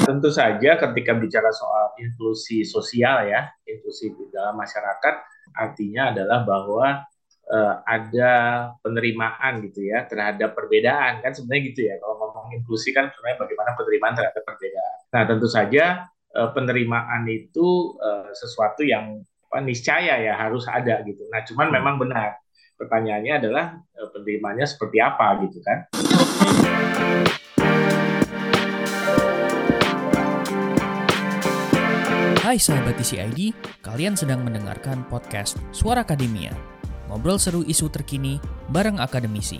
Tentu saja ketika bicara soal inklusi sosial ya, inklusi di dalam masyarakat, artinya adalah bahwa uh, ada penerimaan gitu ya terhadap perbedaan kan sebenarnya gitu ya kalau ngomong inklusi kan sebenarnya bagaimana penerimaan terhadap perbedaan. Nah tentu saja uh, penerimaan itu uh, sesuatu yang apa, niscaya ya harus ada gitu. Nah cuman memang benar pertanyaannya adalah uh, penerimaannya seperti apa gitu kan. Hai sahabat TCID, kalian sedang mendengarkan podcast Suara Akademia. Ngobrol seru isu terkini bareng akademisi.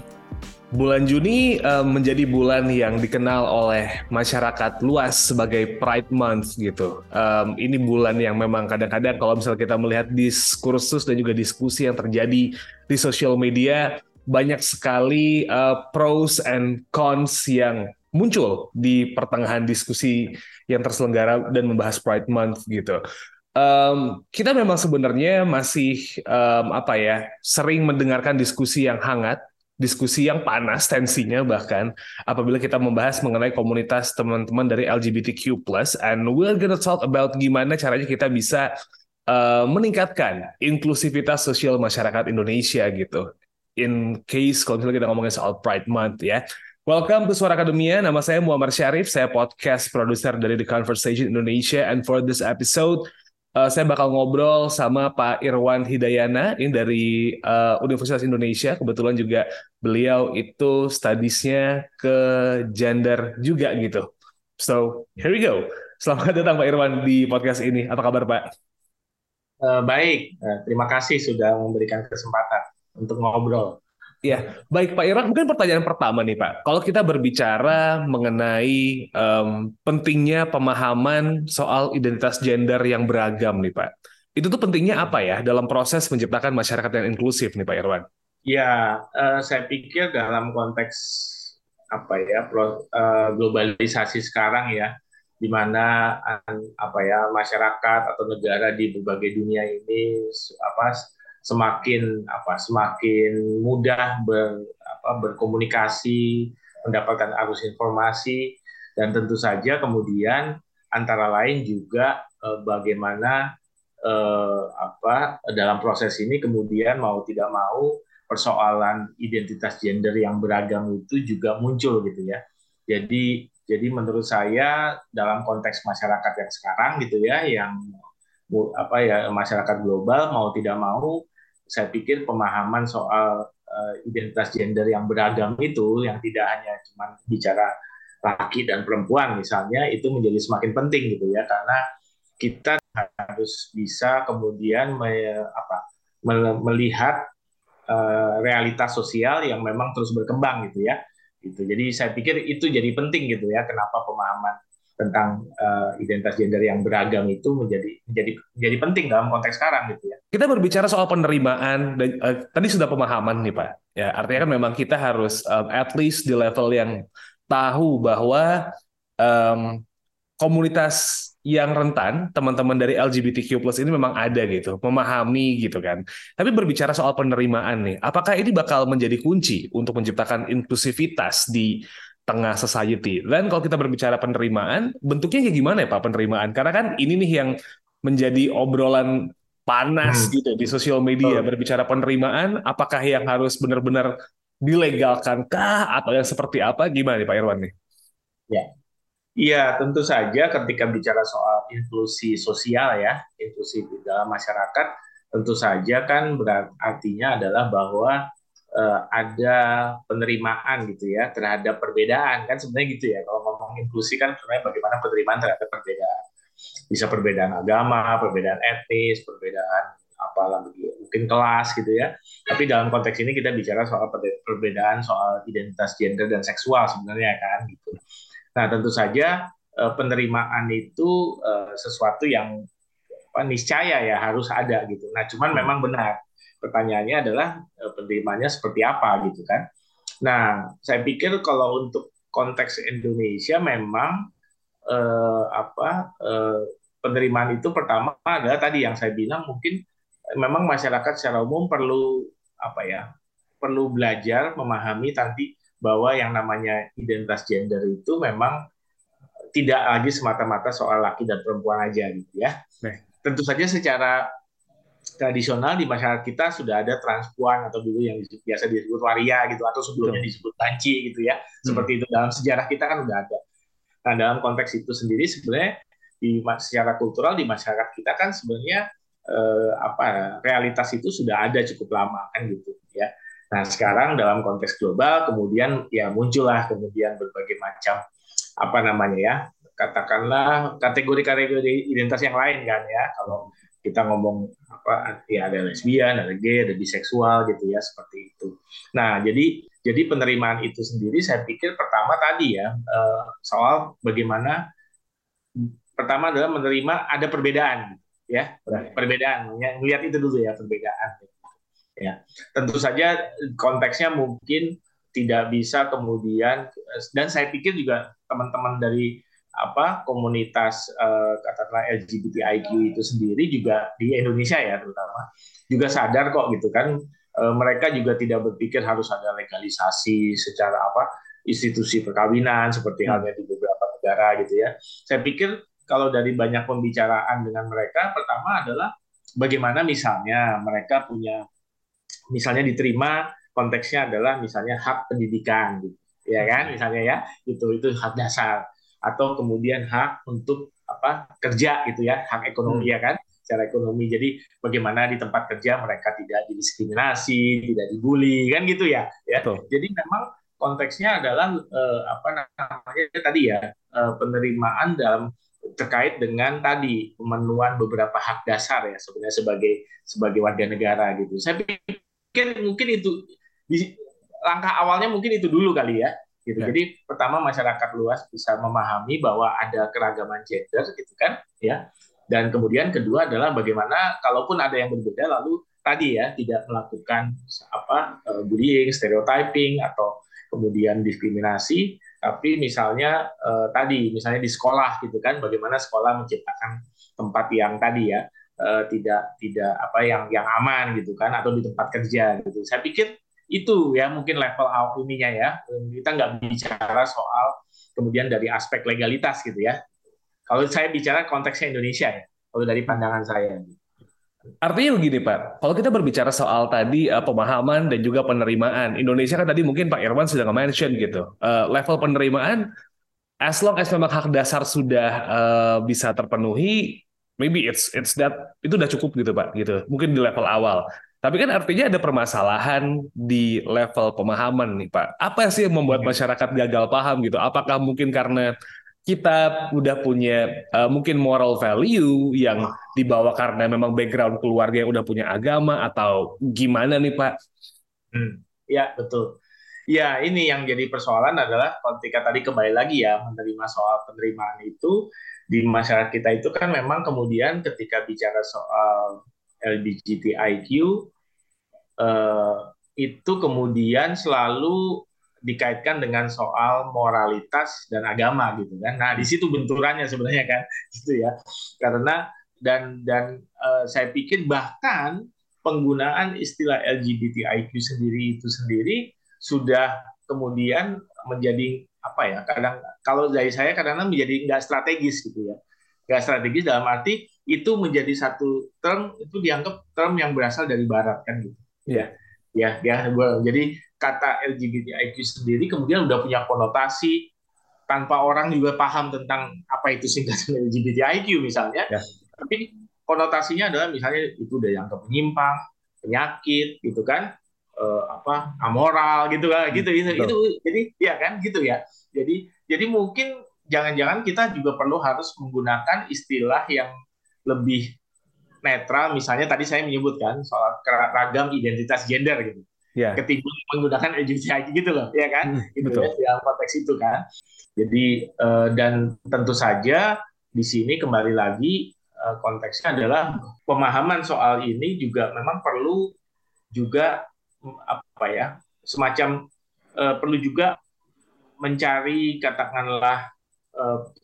Bulan Juni uh, menjadi bulan yang dikenal oleh masyarakat luas sebagai Pride Month gitu. Um, ini bulan yang memang kadang-kadang kalau misalnya kita melihat diskursus dan juga diskusi yang terjadi di sosial media, banyak sekali uh, pros and cons yang muncul di pertengahan diskusi yang terselenggara dan membahas Pride Month gitu. Um, kita memang sebenarnya masih um, apa ya sering mendengarkan diskusi yang hangat, diskusi yang panas tensinya bahkan apabila kita membahas mengenai komunitas teman-teman dari LGBTQ+, and we're gonna talk about gimana caranya kita bisa uh, meningkatkan inklusivitas sosial masyarakat Indonesia gitu. In case kalau misalnya kita ngomongin soal Pride Month ya. Welcome to Suara Akademia. Nama saya Muhammad Syarif. Saya podcast produser dari The Conversation Indonesia. And for this episode, uh, saya bakal ngobrol sama Pak Irwan Hidayana ini dari uh, Universitas Indonesia. Kebetulan juga beliau itu studiesnya ke gender juga gitu. So here we go. Selamat datang Pak Irwan di podcast ini. Apa kabar Pak? Uh, baik, uh, terima kasih sudah memberikan kesempatan untuk ngobrol. Ya, baik Pak Irwan. Mungkin pertanyaan pertama nih Pak. Kalau kita berbicara mengenai um, pentingnya pemahaman soal identitas gender yang beragam nih Pak. Itu tuh pentingnya apa ya dalam proses menciptakan masyarakat yang inklusif nih Pak Irwan? Ya, uh, saya pikir dalam konteks apa ya pro, uh, globalisasi sekarang ya, di mana apa ya masyarakat atau negara di berbagai dunia ini apa semakin apa semakin mudah ber, apa, berkomunikasi, mendapatkan arus informasi dan tentu saja kemudian antara lain juga eh, bagaimana eh, apa dalam proses ini kemudian mau tidak mau persoalan identitas gender yang beragam itu juga muncul gitu ya. Jadi jadi menurut saya dalam konteks masyarakat yang sekarang gitu ya yang apa ya masyarakat global mau tidak mau saya pikir pemahaman soal uh, identitas gender yang beragam itu yang tidak hanya cuma bicara laki dan perempuan misalnya itu menjadi semakin penting gitu ya. Karena kita harus bisa kemudian me, apa, melihat uh, realitas sosial yang memang terus berkembang gitu ya. Gitu. Jadi saya pikir itu jadi penting gitu ya kenapa pemahaman tentang uh, identitas gender yang beragam itu menjadi menjadi menjadi penting dalam konteks sekarang gitu ya. Kita berbicara soal penerimaan dan uh, tadi sudah pemahaman nih Pak. Ya, artinya kan memang kita harus um, at least di level yang tahu bahwa um, komunitas yang rentan, teman-teman dari LGBTQ+ ini memang ada gitu, memahami gitu kan. Tapi berbicara soal penerimaan nih, apakah ini bakal menjadi kunci untuk menciptakan inklusivitas di tengah society. Dan kalau kita berbicara penerimaan, bentuknya kayak gimana ya Pak penerimaan? Karena kan ini nih yang menjadi obrolan panas hmm. gitu di sosial media oh. berbicara penerimaan, apakah yang harus benar-benar dilegalkan kah atau yang seperti apa? Gimana nih Pak Irwan nih? Ya. Iya, tentu saja ketika bicara soal inklusi sosial ya, inklusi di dalam masyarakat, tentu saja kan berartinya adalah bahwa uh, ada penerimaan gitu ya terhadap perbedaan kan sebenarnya gitu ya. Kalau ngomong inklusi kan sebenarnya bagaimana penerimaan terhadap perbedaan. Bisa perbedaan agama perbedaan etnis perbedaan apalah mungkin kelas gitu ya. Tapi dalam konteks ini kita bicara soal perbedaan soal identitas gender dan seksual sebenarnya kan gitu. Nah tentu saja uh, penerimaan itu uh, sesuatu yang apa, niscaya ya harus ada gitu. Nah cuman memang benar pertanyaannya adalah eh, penerimanya seperti apa gitu kan. Nah, saya pikir kalau untuk konteks Indonesia memang eh, apa eh, penerimaan itu pertama adalah tadi yang saya bilang mungkin memang masyarakat secara umum perlu apa ya perlu belajar memahami nanti bahwa yang namanya identitas gender itu memang tidak lagi semata-mata soal laki dan perempuan aja gitu ya. Nah. Tentu saja secara tradisional di masyarakat kita sudah ada transpuan atau dulu yang biasa disebut waria gitu atau sebelumnya disebut banci gitu ya. Hmm. Seperti itu dalam sejarah kita kan udah ada. Nah, dalam konteks itu sendiri sebenarnya di secara kultural di masyarakat kita kan sebenarnya eh, apa realitas itu sudah ada cukup lama kan gitu ya. Nah, sekarang dalam konteks global kemudian ya muncullah kemudian berbagai macam apa namanya ya katakanlah kategori-kategori identitas yang lain kan ya kalau kita ngomong apa ya ada lesbian, ada gay, ada biseksual gitu ya seperti itu. Nah jadi jadi penerimaan itu sendiri saya pikir pertama tadi ya eh, soal bagaimana pertama adalah menerima ada perbedaan ya. Perbedaan lihat itu dulu ya perbedaan. Ya tentu saja konteksnya mungkin tidak bisa kemudian dan saya pikir juga teman-teman dari apa komunitas uh, katakanlah LGBTIQ itu sendiri juga di Indonesia ya terutama juga sadar kok gitu kan uh, mereka juga tidak berpikir harus ada legalisasi secara apa institusi perkawinan seperti hmm. halnya di beberapa negara gitu ya. Saya pikir kalau dari banyak pembicaraan dengan mereka pertama adalah bagaimana misalnya mereka punya misalnya diterima konteksnya adalah misalnya hak pendidikan gitu ya kan misalnya ya itu itu hak dasar atau kemudian hak untuk apa kerja gitu ya hak ekonomi hmm. ya kan secara ekonomi jadi bagaimana di tempat kerja mereka tidak didiskriminasi tidak dibully kan gitu ya ya Betul. jadi memang konteksnya adalah eh, apa namanya tadi ya eh, penerimaan dalam terkait dengan tadi pemenuhan beberapa hak dasar ya sebenarnya sebagai sebagai warga negara gitu saya pikir mungkin itu di, langkah awalnya mungkin itu dulu kali ya gitu. Ya. Jadi pertama masyarakat luas bisa memahami bahwa ada keragaman gender gitu kan ya. Dan kemudian kedua adalah bagaimana kalaupun ada yang berbeda lalu tadi ya tidak melakukan apa eh, bullying, stereotyping atau kemudian diskriminasi tapi misalnya eh, tadi misalnya di sekolah gitu kan bagaimana sekolah menciptakan tempat yang tadi ya eh, tidak tidak apa yang yang aman gitu kan atau di tempat kerja gitu. Saya pikir itu ya mungkin level ininya ya. Kita nggak bicara soal kemudian dari aspek legalitas gitu ya. Kalau saya bicara konteksnya Indonesia ya kalau dari pandangan saya. Artinya begini Pak, kalau kita berbicara soal tadi uh, pemahaman dan juga penerimaan, Indonesia kan tadi mungkin Pak Irwan sudah nge-mention gitu, uh, level penerimaan as long as memang hak dasar sudah uh, bisa terpenuhi, maybe it's it's that itu udah cukup gitu Pak, gitu. Mungkin di level awal. Tapi kan artinya ada permasalahan di level pemahaman nih Pak. Apa sih yang membuat iya. masyarakat gagal paham gitu? Apakah mungkin karena kita udah punya uh, mungkin moral value yang dibawa karena memang background keluarga yang udah punya agama atau gimana nih Pak? Hmm, ya betul. Ya ini yang jadi persoalan adalah ketika tadi kembali lagi ya menerima soal penerimaan itu di masyarakat kita itu kan memang kemudian ketika bicara soal LGBTIQ eh, itu kemudian selalu dikaitkan dengan soal moralitas dan agama gitu kan. Nah, di situ benturannya sebenarnya kan gitu ya. Karena dan dan uh, saya pikir bahkan penggunaan istilah LGBTIQ sendiri itu sendiri sudah kemudian menjadi apa ya kadang kalau dari saya kadang kadang menjadi nggak strategis gitu ya nggak strategis dalam arti itu menjadi satu term itu dianggap term yang berasal dari barat kan gitu. Ya ya ya jadi kata LGBTIQ sendiri kemudian udah punya konotasi tanpa orang juga paham tentang apa itu singkatan LGBTIQ misalnya. Ya. tapi konotasinya adalah misalnya itu udah yang menyimpang penyakit gitu kan. Eh, apa amoral gitu kan gitu gitu itu jadi ya kan gitu ya. Jadi jadi mungkin jangan-jangan kita juga perlu harus menggunakan istilah yang lebih netral misalnya tadi saya menyebutkan soal ragam identitas gender gitu yeah. ketimbang menggunakan LGBTQ gitu loh ya kan hmm, gitu betul. ya dalam konteks itu kan jadi uh, dan tentu saja di sini kembali lagi uh, konteksnya adalah pemahaman soal ini juga memang perlu juga apa ya semacam uh, perlu juga mencari katakanlah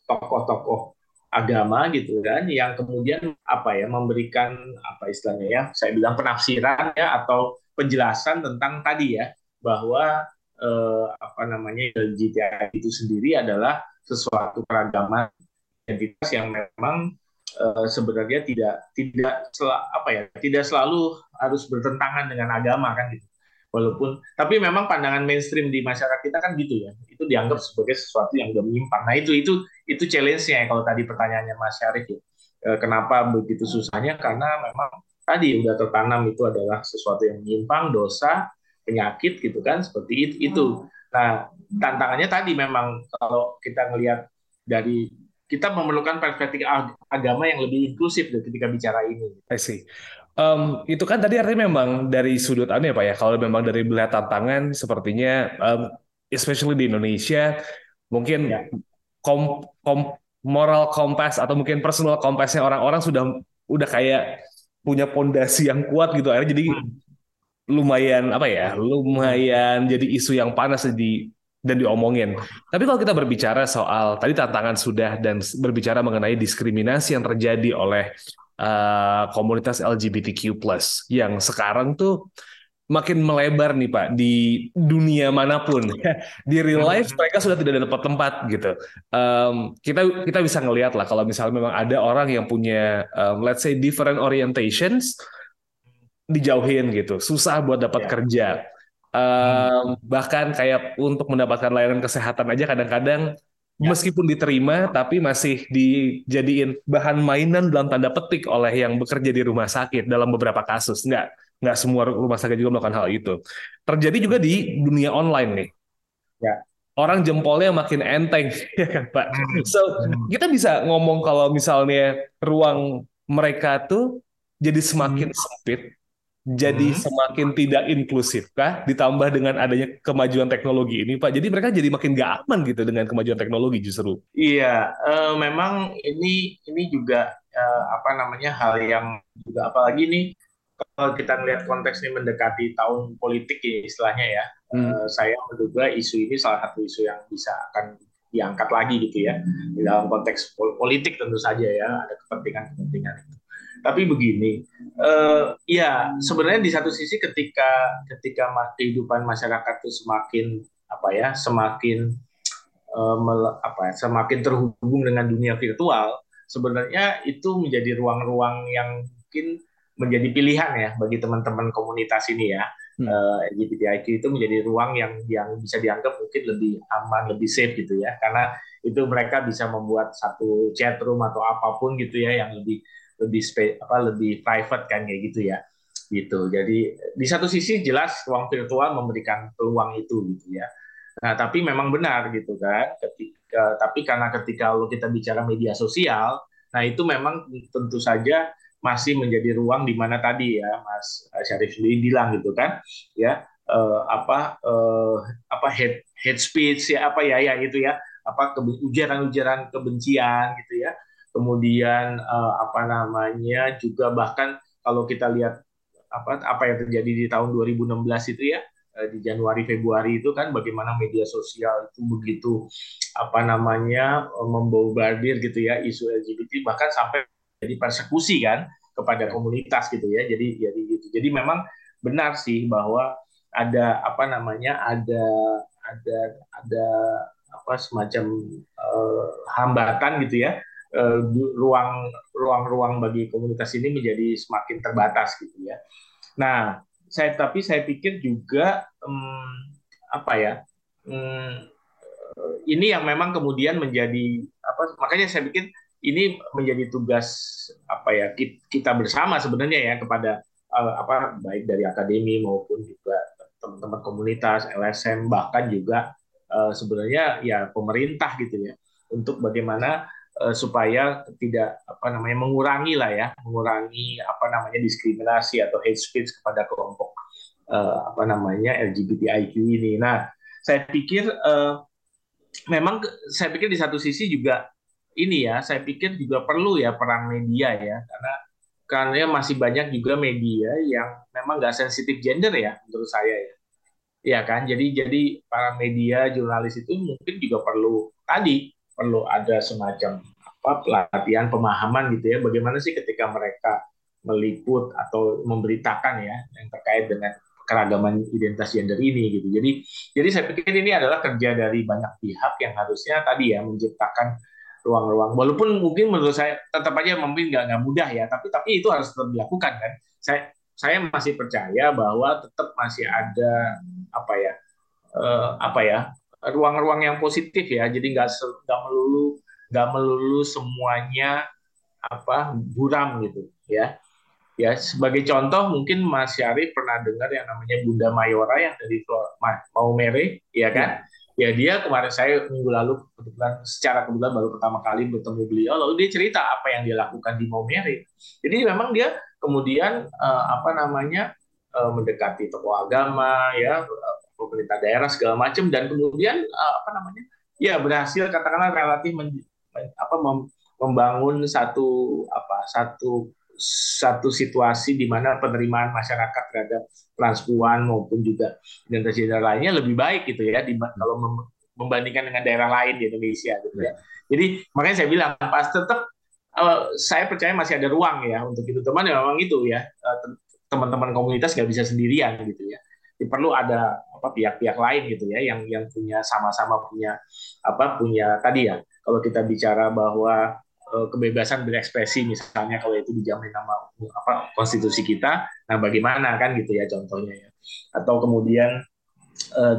tokoh-tokoh agama gitu kan yang kemudian apa ya memberikan apa istilahnya ya saya bilang penafsiran ya atau penjelasan tentang tadi ya bahwa eh, apa namanya LGBTI itu sendiri adalah sesuatu keragaman identitas yang memang uh, sebenarnya tidak tidak apa ya tidak selalu harus bertentangan dengan agama kan gitu walaupun tapi memang pandangan mainstream di masyarakat kita kan gitu ya. Itu dianggap sebagai sesuatu yang udah menyimpang. Nah itu itu itu challenge-nya ya, kalau tadi pertanyaannya Mas Syarif ya. E, kenapa begitu susahnya? Karena memang tadi udah tertanam itu adalah sesuatu yang menyimpang dosa penyakit gitu kan seperti itu. Itu nah tantangannya tadi memang kalau kita ngelihat dari kita memerlukan perspektif agama yang lebih inklusif ketika bicara ini. I see. Um, itu kan tadi artinya memang dari sudut aneh Pak ya, kalau memang dari melihat tantangan sepertinya, um, especially di Indonesia, mungkin ya. kom, kom, moral kompas atau mungkin personal kompasnya orang-orang sudah udah kayak punya pondasi yang kuat gitu, akhirnya jadi hmm. lumayan apa ya, lumayan jadi isu yang panas di dan diomongin. Tapi kalau kita berbicara soal tadi tantangan sudah dan berbicara mengenai diskriminasi yang terjadi oleh uh, komunitas LGBTQ+ yang sekarang tuh makin melebar nih Pak di dunia mana pun di real hmm. life mereka sudah tidak ada tempat tempat gitu um, kita kita bisa ngelihat lah kalau misalnya memang ada orang yang punya um, let's say different orientations dijauhin gitu susah buat dapat yeah. kerja um, bahkan kayak untuk mendapatkan layanan kesehatan aja kadang-kadang. Meskipun diterima tapi masih dijadiin bahan mainan dalam tanda petik oleh yang bekerja di rumah sakit dalam beberapa kasus. Nggak nggak semua rumah sakit juga melakukan hal itu. Terjadi juga di dunia online nih. Ya. Orang jempolnya makin enteng ya kan pak? So kita bisa ngomong kalau misalnya ruang mereka tuh jadi semakin hmm. sempit jadi hmm. semakin tidak inklusif kah ditambah dengan adanya kemajuan teknologi ini Pak. Jadi mereka jadi makin gak aman gitu dengan kemajuan teknologi justru. Iya, uh, memang ini ini juga uh, apa namanya hal yang juga apalagi nih kalau kita melihat konteks ini mendekati tahun politik ya istilahnya ya. Hmm. Uh, saya menduga isu ini salah satu isu yang bisa akan diangkat lagi gitu ya dalam konteks politik tentu saja ya ada kepentingan-kepentingan itu tapi begini, uh, ya sebenarnya di satu sisi ketika ketika kehidupan masyarakat itu semakin apa ya, semakin uh, mele, apa ya, semakin terhubung dengan dunia virtual, sebenarnya itu menjadi ruang-ruang yang mungkin menjadi pilihan ya bagi teman-teman komunitas ini ya. Hmm. Uh, LGBTIQ itu menjadi ruang yang yang bisa dianggap mungkin lebih aman, lebih safe gitu ya, karena itu mereka bisa membuat satu chat room atau apa pun gitu ya yang lebih lebih apa lebih private kan kayak gitu ya. Gitu. Jadi di satu sisi jelas ruang virtual memberikan peluang itu gitu ya. Nah tapi memang benar gitu kan ketika tapi karena ketika kita bicara media sosial nah itu memang tentu saja masih menjadi ruang di mana tadi ya Mas Syarif sendiri bilang gitu kan ya eh, apa eh, apa head head speech ya apa ya ya itu ya apa ujaran-ujaran kebencian gitu ya. Kemudian uh, apa namanya juga bahkan kalau kita lihat apa apa yang terjadi di tahun 2016 itu ya uh, di Januari Februari itu kan bagaimana media sosial itu begitu apa namanya uh, membombardir gitu ya isu LGBT bahkan sampai jadi persekusi kan kepada komunitas gitu ya. Jadi jadi gitu. Jadi memang benar sih bahwa ada apa namanya ada ada ada apa semacam uh, hambatan gitu ya Eh, ruang ruang-ruang bagi komunitas ini menjadi semakin terbatas gitu ya. Nah, saya tapi saya pikir juga um, apa ya um, ini yang memang kemudian menjadi apa makanya saya pikir ini menjadi tugas apa ya kita bersama sebenarnya ya kepada uh, apa baik dari akademi maupun juga teman-teman komunitas LSM bahkan juga uh, sebenarnya ya pemerintah gitu ya untuk bagaimana uh, supaya tidak apa namanya mengurangi lah ya mengurangi apa namanya diskriminasi atau hate speech kepada kelompok uh, apa namanya LGBTIQ ini. Nah, saya pikir uh, memang saya pikir di satu sisi juga ini ya, saya pikir juga perlu ya peran media ya karena karena masih banyak juga media yang memang nggak sensitif gender ya menurut saya ya. Ya kan, jadi jadi para media jurnalis itu mungkin juga perlu tadi perlu ada semacam apa pelatihan pemahaman gitu ya bagaimana sih ketika mereka meliput atau memberitakan ya yang terkait dengan keragaman identitas gender ini gitu. Jadi jadi saya pikir ini adalah kerja dari banyak pihak yang harusnya tadi ya menciptakan ruang-ruang. Walaupun mungkin menurut saya tetap aja mungkin nggak mudah ya, tapi tapi itu harus tetap dilakukan kan. Saya saya masih percaya bahwa tetap masih ada apa ya uh, apa ya ruang-ruang yang positif ya. Jadi nggak nggak melulu nggak melulu semuanya apa buram gitu ya Ya, sebagai contoh mungkin Mas Syarif pernah dengar yang namanya Bunda Mayora yang dari Maumere, ya kan? Ya. ya dia kemarin saya minggu lalu kebetulan secara kebetulan baru pertama kali bertemu beliau, lalu dia cerita apa yang dia lakukan di Maumere. Jadi memang dia kemudian uh, apa namanya uh, mendekati tokoh agama, ya pemerintah daerah segala macam dan kemudian uh, apa namanya ya berhasil katakanlah relatif men, apa mem, membangun satu apa satu satu situasi di mana penerimaan masyarakat terhadap transpuan maupun juga identitas gender lainnya lebih baik gitu ya di, kalau membandingkan dengan daerah lain di Indonesia gitu ya. Jadi makanya saya bilang pas tetap uh, saya percaya masih ada ruang ya untuk itu. Teman ya memang itu ya uh, teman-teman komunitas nggak bisa sendirian gitu ya. Jadi perlu ada apa pihak-pihak lain gitu ya yang yang punya sama-sama punya apa punya tadi ya. Kalau kita bicara bahwa Eh, kebebasan berekspresi misalnya kalau itu dijamin nama apa konstitusi kita nah bagaimana kan gitu ya contohnya ya. Atau kemudian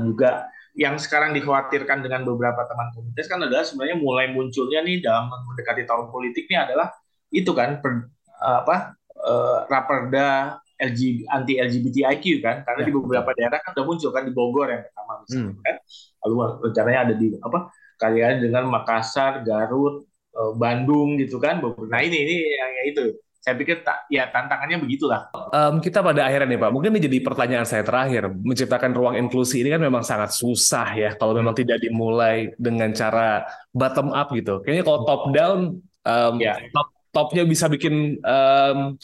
juga yang sekarang dikhawatirkan dengan beberapa teman komunitas kan adalah sebenarnya mulai munculnya nih dalam mendekati tahun politik ini adalah itu kan per, apa uh, raperda LG, anti LGBTIQ kan karena ya. di beberapa daerah kan sudah muncul kan di Bogor yang pertama misalnya hmm. kan lalu rencananya ada di apa kalian dengan Makassar Garut Eh, Bandung gitu kan. Nah ini ini yang ya itu. Saya pikir tak, ya tantangannya begitulah. Um, kita pada akhirnya nih Pak, mungkin ini jadi pertanyaan saya terakhir. Menciptakan ruang inklusi ini kan memang sangat susah ya kalau memang tidak dimulai dengan cara bottom up gitu. Kayaknya kalau top down, um, ya. top topnya bisa bikin um,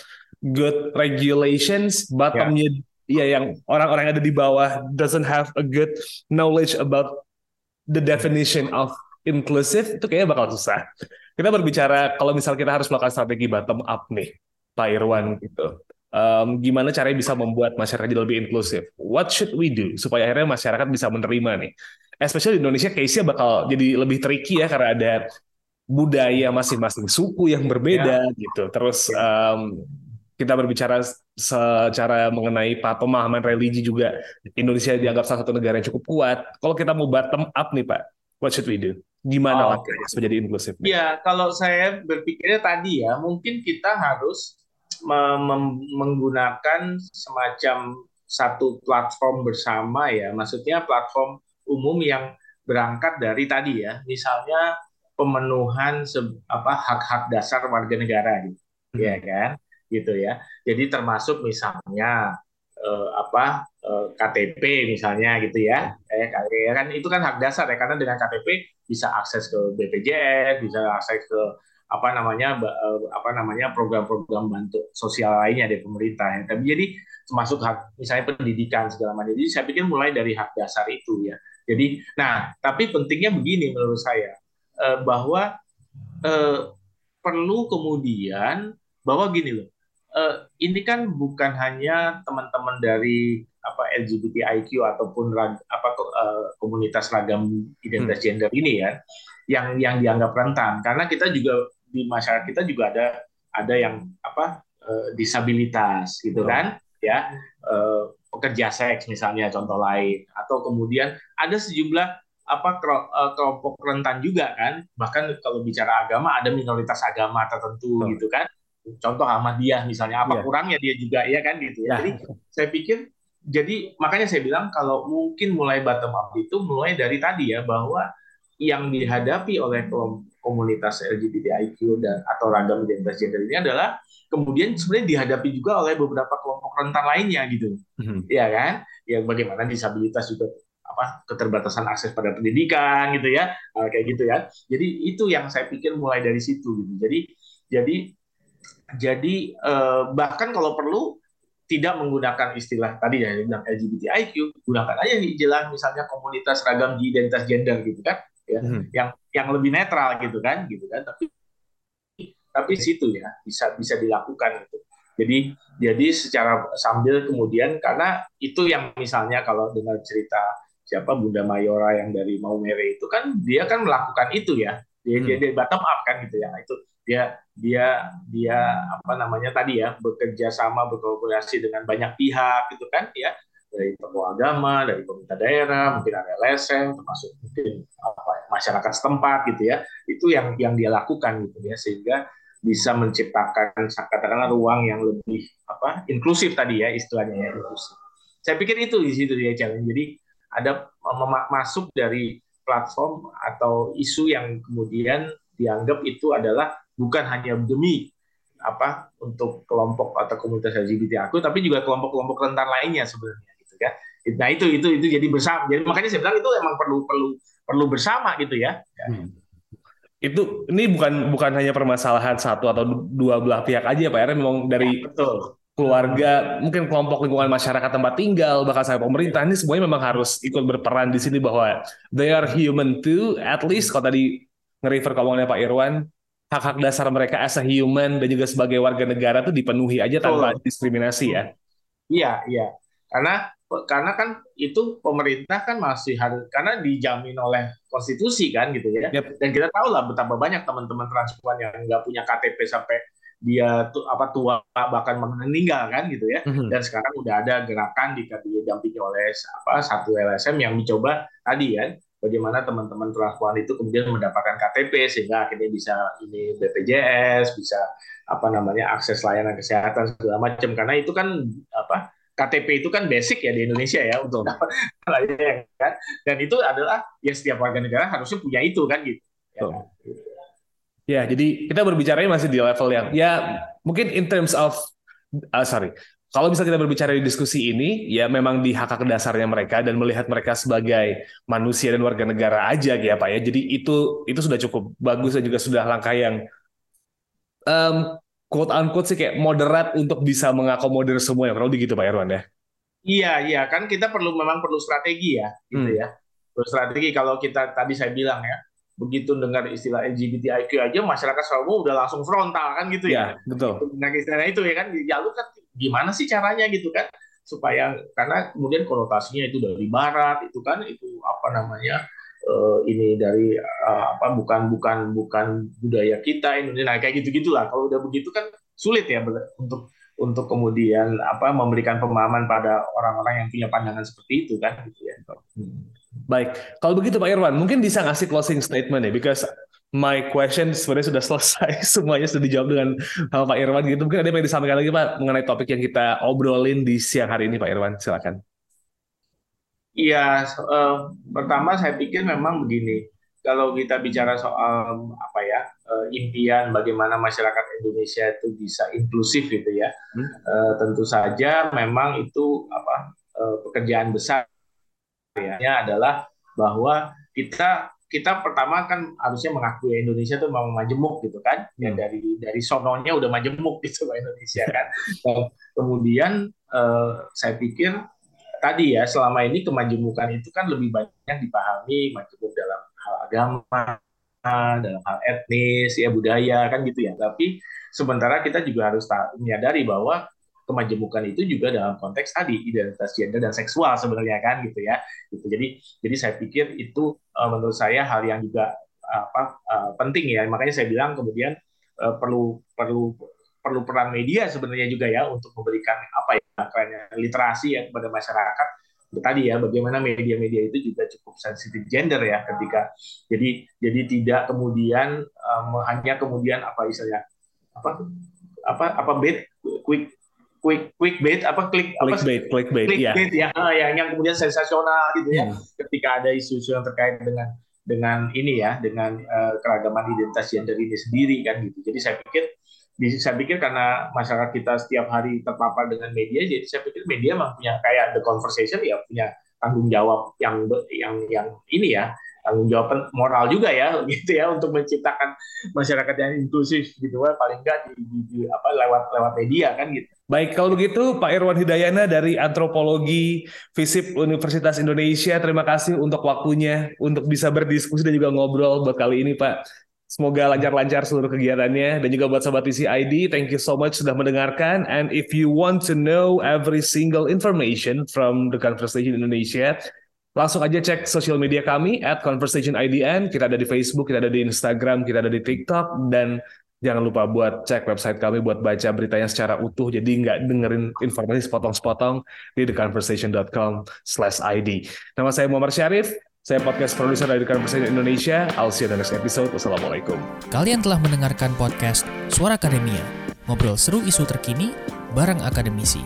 good regulations, bottomnya ya. ya yang orang-orang yang ada di bawah doesn't have a good knowledge about the definition of inclusive itu kayaknya bakal susah. Kita berbicara kalau misal kita harus melakukan strategi bottom up nih, Pak Irwan gitu. Um, gimana caranya bisa membuat masyarakat jadi lebih inklusif? What should we do supaya akhirnya masyarakat bisa menerima nih? Especially di Indonesia, case-nya bakal jadi lebih tricky ya karena ada budaya masing-masing suku yang berbeda ya. gitu. Terus um, kita berbicara secara mengenai pemahaman religi juga Indonesia dianggap salah satu negara yang cukup kuat. Kalau kita mau bottom up nih Pak, what should we do? Gimana oh, langkahnya supaya jadi inklusif? Ya, kalau saya berpikirnya tadi ya, mungkin kita harus menggunakan semacam satu platform bersama ya, maksudnya platform umum yang berangkat dari tadi ya, misalnya pemenuhan apa hak-hak dasar warga negara gitu, hmm. ya kan, gitu ya. Jadi termasuk misalnya eh, apa eh, KTP misalnya gitu ya, eh kan itu kan hak dasar ya karena dengan KTP bisa akses ke BPJS, bisa akses ke apa namanya eh, apa namanya program-program bantu sosial lainnya dari pemerintah. Ya. Tapi jadi termasuk hak misalnya pendidikan segala macam. Jadi saya pikir mulai dari hak dasar itu ya. Jadi nah tapi pentingnya begini menurut saya eh, bahwa eh, perlu kemudian bahwa gini loh. Ini kan bukan hanya teman-teman dari apa LGBTIQ ataupun rag, apa uh, komunitas ragam identitas hmm. gender ini ya yang yang dianggap rentan karena kita juga di masyarakat kita juga ada ada yang apa uh, disabilitas gitu oh. kan ya uh, pekerja seks misalnya contoh lain atau kemudian ada sejumlah apa kelompok rentan juga kan bahkan kalau bicara agama ada minoritas agama tertentu oh. gitu kan contoh Ahmadiyah misalnya apa yeah. kurangnya dia juga ya kan gitu ya. Yeah. Jadi saya pikir jadi makanya saya bilang kalau mungkin mulai bottom up itu mulai dari tadi ya bahwa yang dihadapi oleh komunitas LGBTIQ dan atau ragam identitas gender ini adalah kemudian sebenarnya dihadapi juga oleh beberapa kelompok rentan lainnya gitu, hmm. ya kan? Ya bagaimana disabilitas juga apa keterbatasan akses pada pendidikan gitu ya, kayak gitu ya. Jadi itu yang saya pikir mulai dari situ gitu. Jadi jadi jadi eh, bahkan kalau perlu tidak menggunakan istilah tadi ya bilang LGBTIQ, gunakan aja jelas misalnya komunitas ragam identitas gender gitu kan, ya, hmm. yang yang lebih netral gitu kan, gitu kan. Tapi tapi situ ya bisa bisa dilakukan itu. Jadi jadi secara sambil kemudian karena itu yang misalnya kalau dengar cerita siapa Bunda Mayora yang dari Maumere itu kan dia kan melakukan itu ya dia hmm. dia, dia bottom up kan gitu ya itu dia dia dia apa namanya tadi ya bekerja sama berkolaborasi dengan banyak pihak gitu kan ya dari tokoh agama, dari pemerintah daerah, mungkin ada LSM, termasuk mungkin apa, ya, masyarakat setempat gitu ya. Itu yang yang dia lakukan gitu ya, sehingga bisa menciptakan katakanlah ruang yang lebih apa inklusif tadi ya istilahnya ya inklusif. Saya pikir itu di situ dia challenge. Jadi ada masuk dari platform atau isu yang kemudian dianggap itu adalah bukan hanya demi apa untuk kelompok atau komunitas LGBT aku tapi juga kelompok-kelompok rentan lainnya sebenarnya gitu kan. Nah itu itu itu jadi bersama. Jadi makanya saya bilang itu emang perlu perlu perlu bersama gitu ya. Hmm itu ini bukan bukan hanya permasalahan satu atau dua belah pihak aja Pak Eren memang dari ya, betul. Keluarga mungkin kelompok lingkungan masyarakat tempat tinggal bahkan sampai pemerintah ini semuanya memang harus ikut berperan di sini bahwa they are human too at least kalau tadi nge-refer ngomongnya Pak Irwan hak-hak dasar mereka as a human dan juga sebagai warga negara tuh dipenuhi aja tanpa diskriminasi ya. Iya, iya. Karena karena kan itu pemerintah kan masih harus karena dijamin oleh konstitusi kan gitu ya yep. dan kita tahu lah betapa banyak teman-teman transpuan yang nggak punya KTP sampai dia tuh apa tua bahkan meninggal kan gitu ya mm-hmm. dan sekarang udah ada gerakan di didampingi oleh apa satu LSM yang mencoba tadi ya bagaimana teman-teman transpuan itu kemudian mendapatkan KTP sehingga akhirnya bisa ini BPJS bisa apa namanya akses layanan kesehatan segala macam karena itu kan apa KTP itu kan basic ya di Indonesia ya untuk kan dan itu adalah ya setiap warga negara harusnya punya itu kan gitu. Ya, kan? Ya jadi kita berbicara masih di level yang ya mungkin in terms of uh, sorry kalau bisa kita berbicara di diskusi ini, ya memang di hak hak dasarnya mereka dan melihat mereka sebagai manusia dan warga negara aja ya Pak ya. Jadi itu itu sudah cukup bagus dan juga sudah langkah yang um, quote unquote sih kayak moderat untuk bisa mengakomodir semua ya kalau gitu Pak Irwan ya. Iya iya kan kita perlu memang perlu strategi ya gitu hmm. ya. Perlu strategi kalau kita tadi saya bilang ya begitu dengar istilah LGBTIQ aja masyarakat selalu udah langsung frontal kan gitu ya. ya betul. Nah istilah itu ya kan ya lu kan gimana sih caranya gitu kan supaya karena kemudian konotasinya itu dari barat itu kan itu apa namanya uh, ini dari uh, apa bukan bukan bukan budaya kita Indonesia nah, kayak gitu gitulah kalau udah begitu kan sulit ya untuk untuk kemudian apa memberikan pemahaman pada orang-orang yang punya pandangan seperti itu kan gitu ya. Hmm. Baik, kalau begitu Pak Irwan, mungkin bisa ngasih closing statement ya, because my question sebenarnya sudah selesai, semuanya sudah dijawab dengan sama Pak Irwan gitu. Mungkin ada yang disampaikan lagi Pak mengenai topik yang kita obrolin di siang hari ini Pak Irwan, silakan. Iya, uh, pertama saya pikir memang begini. Kalau kita bicara soal apa ya uh, impian bagaimana masyarakat Indonesia itu bisa inklusif gitu ya, hmm. uh, tentu saja memang itu apa uh, pekerjaan besar ya adalah bahwa kita kita pertama kan harusnya mengakui Indonesia itu memang majemuk gitu kan ya hmm. dari dari sononya udah majemuk gitu Indonesia kan kemudian uh, saya pikir tadi ya selama ini kemajemukan itu kan lebih banyak dipahami majemuk dalam hal agama, dalam hal etnis, ya budaya kan gitu ya. Tapi sementara kita juga harus menyadari bahwa kemajemukan itu juga dalam konteks tadi identitas gender dan seksual sebenarnya kan gitu ya. Gitu. Jadi jadi saya pikir itu uh, menurut saya hal yang juga apa uh, penting ya. Makanya saya bilang kemudian uh, perlu perlu perlu peran media sebenarnya juga ya untuk memberikan apa ya literasi ya kepada masyarakat tadi ya bagaimana media-media itu juga cukup sensitif gender ya ketika jadi jadi tidak kemudian um, hanya kemudian apa istilahnya apa apa apa bait quick quick quick bait apa klik apa bait quick bait ya ya yang yang kemudian sensasional gitu ya. Hmm. ketika ada isu-isu yang terkait dengan dengan ini ya dengan uh, keragaman identitas gender ini sendiri kan gitu. Jadi saya pikir saya pikir karena masyarakat kita setiap hari terpapar dengan media, jadi saya pikir media memang punya kayak the conversation ya punya tanggung jawab yang yang yang ini ya tanggung jawab moral juga ya gitu ya untuk menciptakan masyarakat yang inklusif gitu ya paling enggak di, di, di apa lewat lewat media kan gitu. Baik, kalau begitu Pak Irwan Hidayana dari Antropologi FISIP Universitas Indonesia, terima kasih untuk waktunya untuk bisa berdiskusi dan juga ngobrol buat kali ini Pak. Semoga lancar-lancar seluruh kegiatannya dan juga buat sobat TCID, thank you so much sudah mendengarkan. And if you want to know every single information from the Conversation Indonesia, langsung aja cek sosial media kami at Conversation IDN. Kita ada di Facebook, kita ada di Instagram, kita ada di TikTok, dan jangan lupa buat cek website kami buat baca beritanya secara utuh. Jadi nggak dengerin informasi sepotong-sepotong di theconversation.com/id. Nama saya Muhammad Syarif. Saya podcast produser dari Conversation Indonesia. I'll see you in the next episode. Wassalamualaikum. Kalian telah mendengarkan podcast Suara Akademia. Ngobrol seru isu terkini bareng akademisi.